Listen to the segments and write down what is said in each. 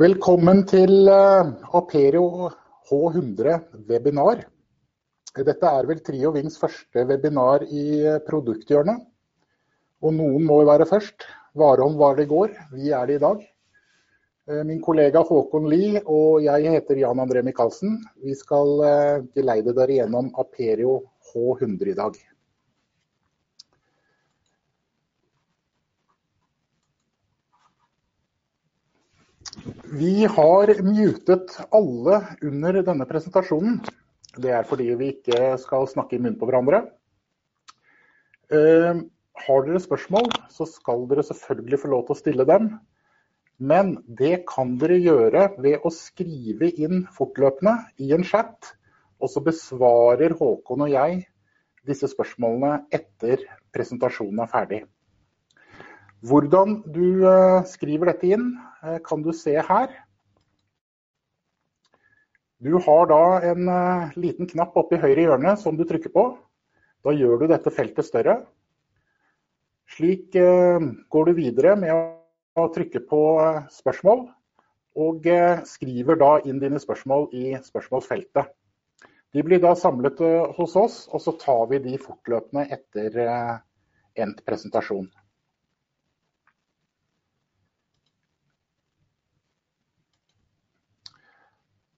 Velkommen til eh, Aperio H100 webinar. Dette er vel Trio Wings første webinar i eh, produkthjørnet. Og noen må jo være først. Warholm var det i går, vi er det i dag. Eh, min kollega Håkon Lie og jeg heter Jan André Michaelsen. Vi skal geleide dere gjennom Aperio H100 i dag. Vi har mutet alle under denne presentasjonen. Det er fordi vi ikke skal snakke i munnen på hverandre. Eh, har dere spørsmål, så skal dere selvfølgelig få lov til å stille dem. Men det kan dere gjøre ved å skrive inn fortløpende i en chat. Og så besvarer Håkon og jeg disse spørsmålene etter presentasjonen er ferdig. Hvordan du eh, skriver dette inn, Eh, kan du se her. Du har da en eh, liten knapp oppe i høyre hjørne som du trykker på. Da gjør du dette feltet større. Slik går du videre med å trykke på spørsmål, og skriver da inn dine spørsmål i spørsmålsfeltet. De blir da samlet hos oss, og så tar vi de fortløpende etter endt presentasjon.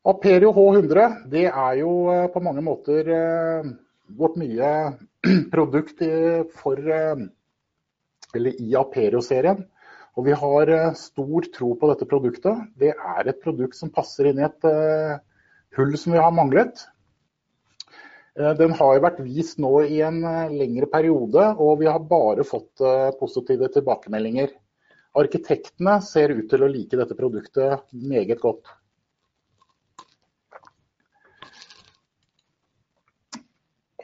Aperio H100 det er jo eh, på mange måter eh, vårt nye produkt for, eh, eller i Aperio-serien. Og vi har stor tro på dette produktet. Det er et produkt som passer inn i et hull som vi har manglet. Den har vært vist nå i en lengre periode, og vi har bare fått positive tilbakemeldinger. Arkitektene ser ut til å like dette produktet meget godt.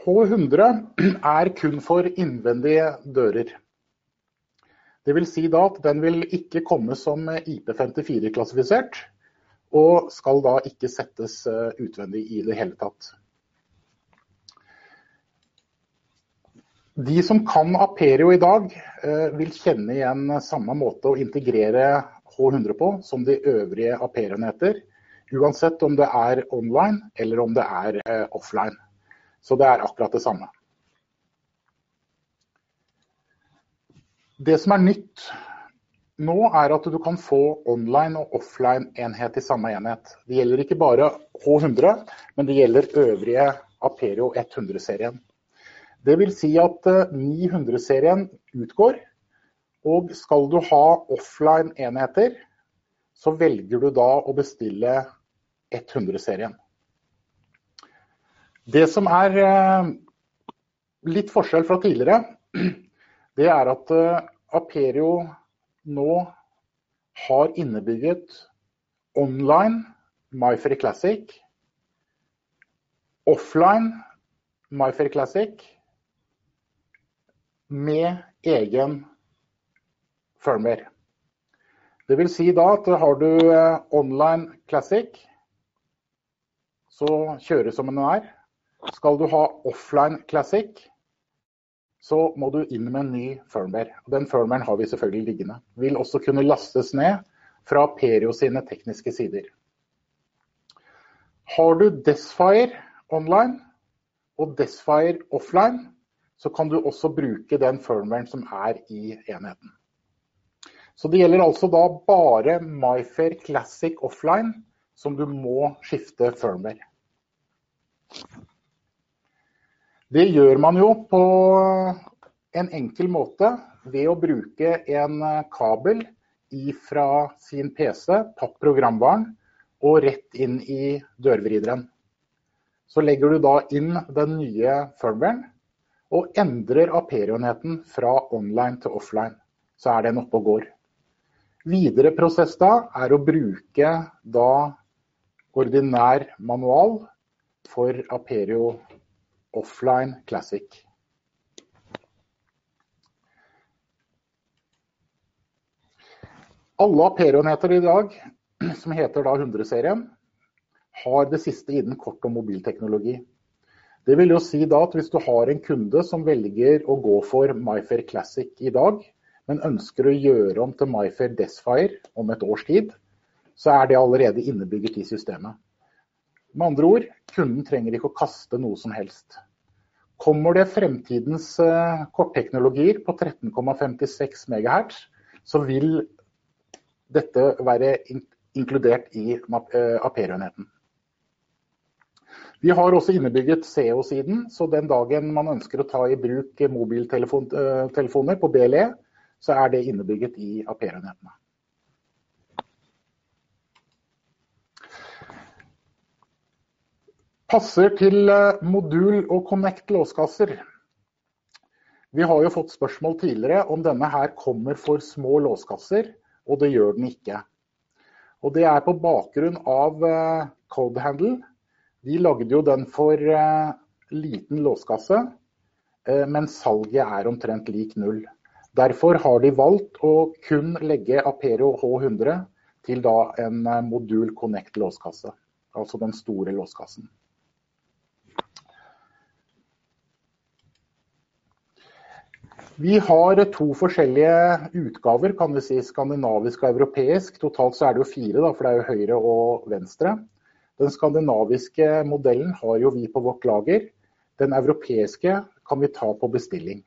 H100 er kun for innvendige dører. Vil si at den vil ikke komme som IP54-klassifisert, og skal da ikke settes eh, utvendig i det hele tatt. De som kan Aperio i dag, eh, vil kjenne igjen samme måte å integrere H100 på som de øvrige Aperio-enheter, uansett om det er online eller om det er eh, offline. Så det er akkurat det samme. Det som er nytt nå, er at du kan få online og offline enhet i samme enhet. Det gjelder ikke bare H100, men det gjelder øvrige Aperio 100-serien. Det vil si at 900-serien eh, utgår, og skal du ha offline enheter, så velger du da å bestille 100-serien. Det som er eh, litt forskjell fra tidligere, det er at eh, Aperio nå har innebygget online MyFree Classic, offline MyFree Classic med egen firmware. Det vil si da at har du eh, online Classic, så kjører som den er. Skal du ha offline classic, så må du inn med en ny firmware. Den firmwaren har vi selvfølgelig liggende. Vil også kunne lastes ned fra Perio sine tekniske sider. Har du Desfire online og Desfire offline, så kan du også bruke den firmwaren som er i enheten. Så det gjelder altså da bare MyFair Classic offline som du må skifte firmware. Det gjør man jo på en enkel måte ved å bruke en kabel fra sin PC, tatt programvaren, og rett inn i dørvrideren. Så legger du da inn den nye firmwaren og endrer Aperio-enheten fra online til offline. Så er den oppe og går. Videre prosess da er å bruke da ordinær manual for Aperio Offline Classic. Alle Aperio-enheter i dag, som heter da 100-serien, har det siste innen kort- og mobilteknologi. Det vil jo si da at hvis du har en kunde som velger å gå for MyFair Classic i dag, men ønsker å gjøre om til MyFair Desfire om et års tid, så er det allerede innebygget i systemet. Med andre ord, kunden trenger ikke å kaste noe som helst. Kommer det fremtidens eh, kortteknologier på 13,56 MHz, så vil dette være inkludert i eh, Aperio-enheten. Vi har også innebygget CO-siden, så den dagen man ønsker å ta i bruk mobiltelefoner på BLE, så er det innebygget i Aperio-enhetene. Passer til eh, modul- og Connect-låskasser. Vi har jo fått spørsmål tidligere om denne her kommer for små låskasser, og det gjør den ikke. Og det er på bakgrunn av uh, Codehandle. De lagde jo den for uh, liten låskasse, men salget er omtrent lik null. Derfor har de valgt å kun legge Apero H100 til en modul Connect låskasse, altså den store låskassen. Vi har to forskjellige utgaver, kan vi si, skandinavisk og europeisk. Totalt så er det jo fire, da, for det er jo høyre og venstre. Den skandinaviske modellen har jo vi på vårt lager. Den europeiske kan vi ta på bestilling.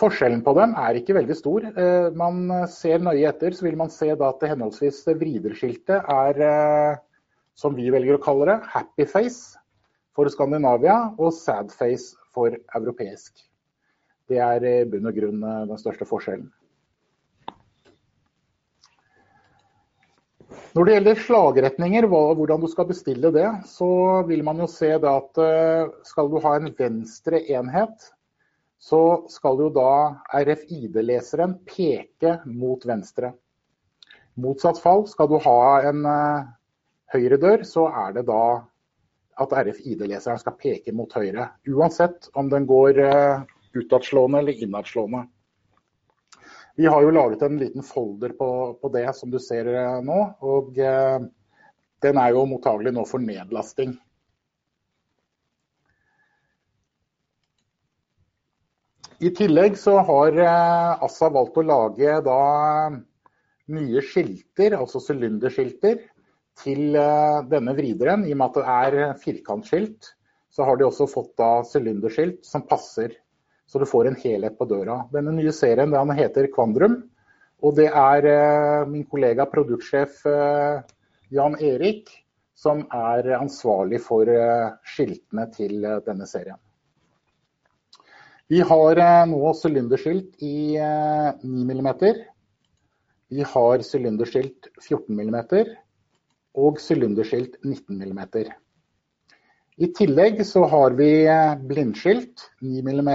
Forskjellen på dem er ikke veldig stor. Eh, man ser nøye etter, så vil man se at henholdsvis vriderskiltet er, eh, som vi velger å kalle det, happy face for Skandinavia og sad face for europeisk. Det er i bunn og grunn eh, den største forskjellen. Når det gjelder slagretninger, hvordan du skal bestille det, så vil man jo se at eh, skal du ha en venstre enhet, så skal jo da RFID-leseren peke mot venstre. Motsatt fall, skal du ha en eh, høyre dør, så er det da at RFID-leseren skal peke mot høyre. Uansett om den går eh, utadslående eller innadslående. Vi har jo laget en liten folder på, på det som du ser eh, nå. Og eh, den er jo mottagelig nå for nedlasting. I tillegg så har Assa valgt å lage da nye skilter, altså sylinderskilter til eh, denne vrideren, i og med at det er firkantskilt, så har de også fått da sylinderskilt som passer. Så du får en helhet på døra. Denne nye serien den heter Kvandrum. Og det er eh, min kollega produktsjef eh, Jan Erik som er ansvarlig for skiltene til denne serien. Vi har nå sylinderskilt i 9 mm. Vi har sylinderskilt 14 mm og sylinderskilt 19 mm. I tillegg så har vi blindskilt 9 mm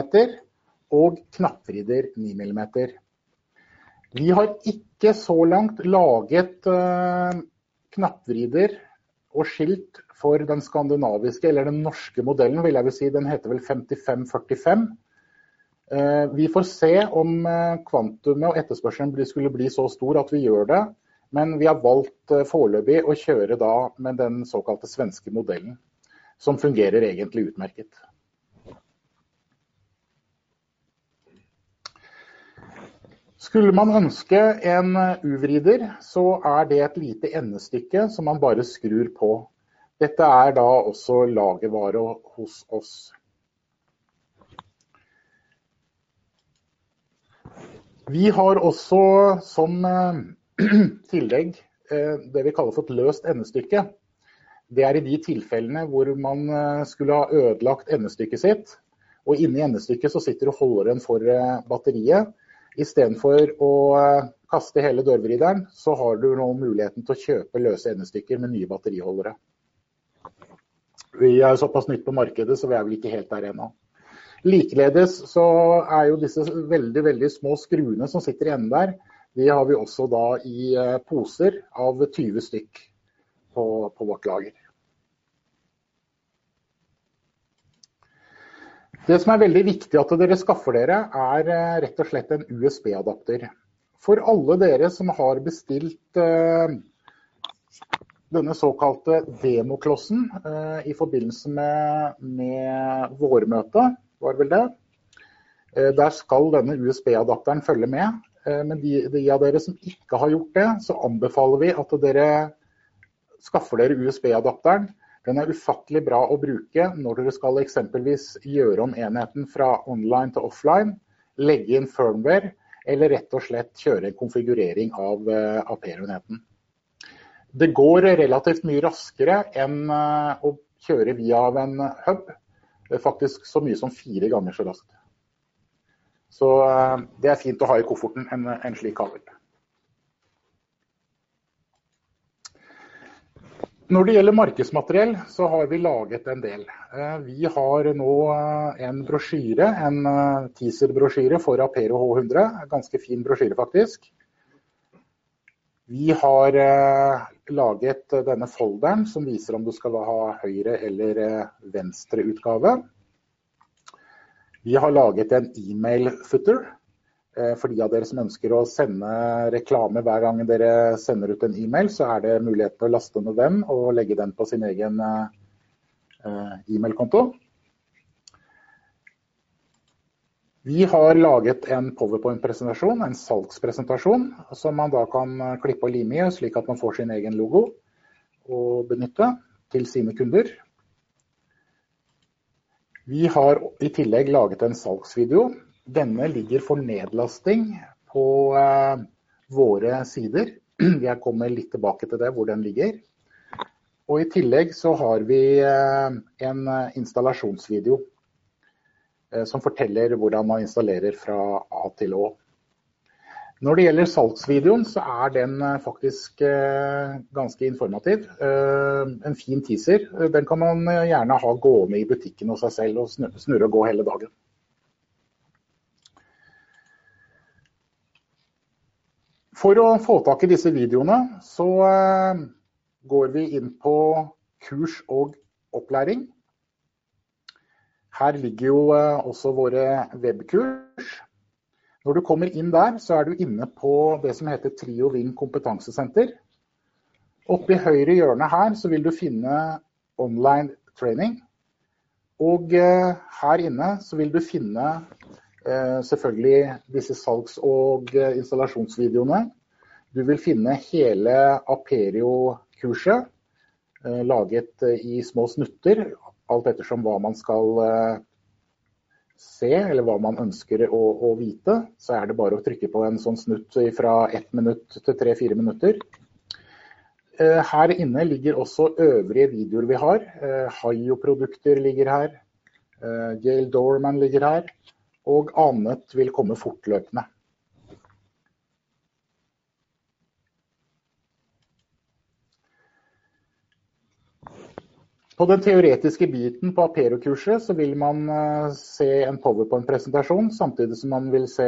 og knappvrider 9 mm. Vi har ikke så langt laget uh, knappvrider og skilt for den skandinaviske, eller den norske modellen, vil jeg vil si. Den heter vel 5545. Uh, vi får se om kvantumet og etterspørselen skulle bli så stor at vi gjør det. Men vi har valgt eh, foreløpig å kjøre da med den såkalte svenske modellen, som fungerer egentlig utmerket. Skulle man ønske en U-vrider, så er det et lite endestykke som man bare skrur på. Dette er da også lagervare hos oss. Vi har også som eh, tillegg eh, det vi kaller for et løst endestykke. Det er i de tilfellene hvor man eh, skulle ha ødelagt endestykket sitt, og inni endestykket så sitter holderen for eh, batteriet. Istedenfor å kaste hele dørvrideren, så har du nå muligheten til å kjøpe løse endestykker med nye batteriholdere. Vi er såpass nytt på markedet, så vi er vel ikke helt der ennå. Likeledes så er jo disse veldig veldig små skruene som sitter i enden der, de har vi også da i eh, poser av 20 stykk på, på vårt lager. Det som er veldig viktig at dere skaffer dere, er eh, rett og slett en USB-adapter. For alle dere som har bestilt eh, denne såkalte demoklossen i forbindelse med, med vårmøtet, var vel det? Der skal denne USB-adapteren følge med. Men de, de, av dere som ikke har gjort det, så anbefaler vi at dere skaffer dere USB-adapteren. Den er ufattelig bra å bruke når dere skal eksempelvis gjøre om enheten fra online til offline, legge inn firmware, eller rett og slett kjøre en konfigurering av APR-enheten. Det går relativt mye raskere enn å kjøre via en hub. Faktisk så mye som fire ganger så raskt. Så eh, det er fint å ha i kofferten en, en slik kabel. Når det gjelder markedsmateriell, så har vi laget en del. Eh, vi har nå eh, en brosjyre, en teaser-brosjyre for Apero H100. Ganske fin brosjyre, faktisk. Vi har laget denne folderen som viser om du skal ha høyre eller venstre utgave. Vi har laget en e-mail-footer eh, for de av dere som ønsker å sende reklame hver gang dere sender ut en e-mail, så er det mulighet til å laste ned den og legge den på sin egen eh, e-mailkonto. Vi har laget en PowerPoint-presentasjon, en salgspresentasjon, som man da kan klippe og lime i, slik at man får sin egen logo å benytte til sine kunder. Vi har i tillegg laget en salgsvideo. Denne ligger for nedlasting på eh, våre sider. Jeg kommer litt tilbake til det, hvor den ligger. Og I tillegg så har vi eh, en installasjonsvideo eh, som forteller hvordan man installerer fra A til Å. Når det gjelder salgsvideoen, så er den eh, faktisk eh, ganske informativ. Eh, en fin teaser. Den kan man gjerne ha gående i butikken hos seg selv og snurre og gå hele dagen. For å få tak i disse videoene, så går vi inn på kurs og opplæring. Her ligger jo også våre webkurs. Når du kommer inn der, så er du inne på det som heter Trio Ving kompetansesenter. Oppe i høyre hjørne her så vil du finne online training. Og eh, her inne så vil du finne eh, selvfølgelig disse salgs- og eh, installasjonsvideoene. Du vil finne hele Aperio-kurset laget i små snutter, alt ettersom hva man skal se, eller hva man ønsker å, å, vite, så er det bare å trykke på en sånn snutt fra ett minutt til tre-fire minutter. Eh, her inne ligger også øvrige videoer vi har. Eh, Hayo-produkter ligger her. Eh, Gail Dorman ligger her. Og annet vil komme fortløpende. På den teoretiske biten på Apero-kurset så vil man eh, se en powerpoint-presentasjon, samtidig som man vil se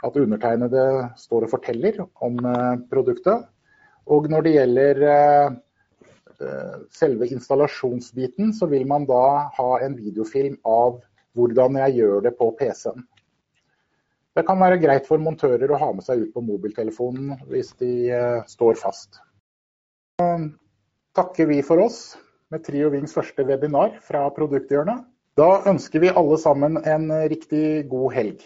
at undertegnede står og forteller om eh, produktet. Og når det gjelder eh, selve installasjonsbiten, så vil man da ha en videofilm av hvordan jeg gjør det på PC-en. Det kan være greit for montører å ha med seg ut på mobiltelefonen hvis de står fast. Takker vi for oss med Trio Wings første webinar fra Produkthjørnet. Da ønsker vi alle sammen en riktig god helg.